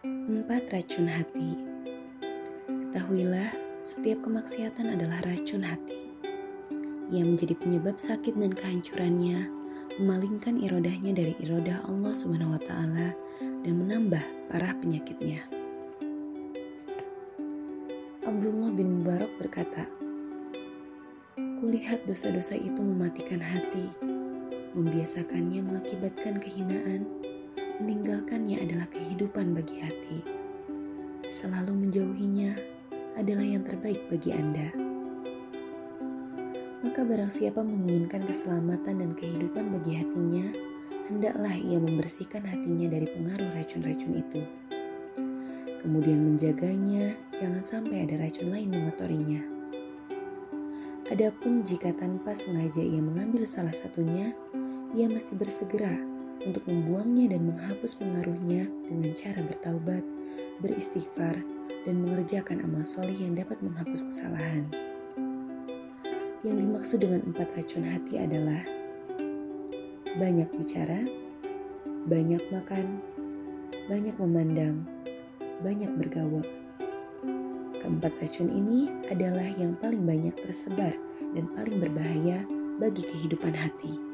Empat racun hati. Ketahuilah, setiap kemaksiatan adalah racun hati yang menjadi penyebab sakit dan kehancurannya, memalingkan irodahnya dari irodah Allah taala dan menambah parah penyakitnya. Abdullah bin Mubarak berkata, Kulihat dosa-dosa itu mematikan hati, membiasakannya mengakibatkan kehinaan, meninggalkannya adalah kehidupan bagi hati. Selalu menjauhinya adalah yang terbaik bagi Anda. Maka barang siapa menginginkan keselamatan dan kehidupan bagi hatinya, hendaklah ia membersihkan hatinya dari pengaruh racun-racun itu. Kemudian menjaganya, jangan sampai ada racun lain mengotorinya. Adapun jika tanpa sengaja ia mengambil salah satunya, ia mesti bersegera untuk membuangnya dan menghapus pengaruhnya dengan cara bertaubat, beristighfar, dan mengerjakan amal soleh yang dapat menghapus kesalahan. Yang dimaksud dengan empat racun hati adalah banyak bicara, banyak makan, banyak memandang, banyak bergaul. Keempat racun ini adalah yang paling banyak tersebar dan paling berbahaya bagi kehidupan hati.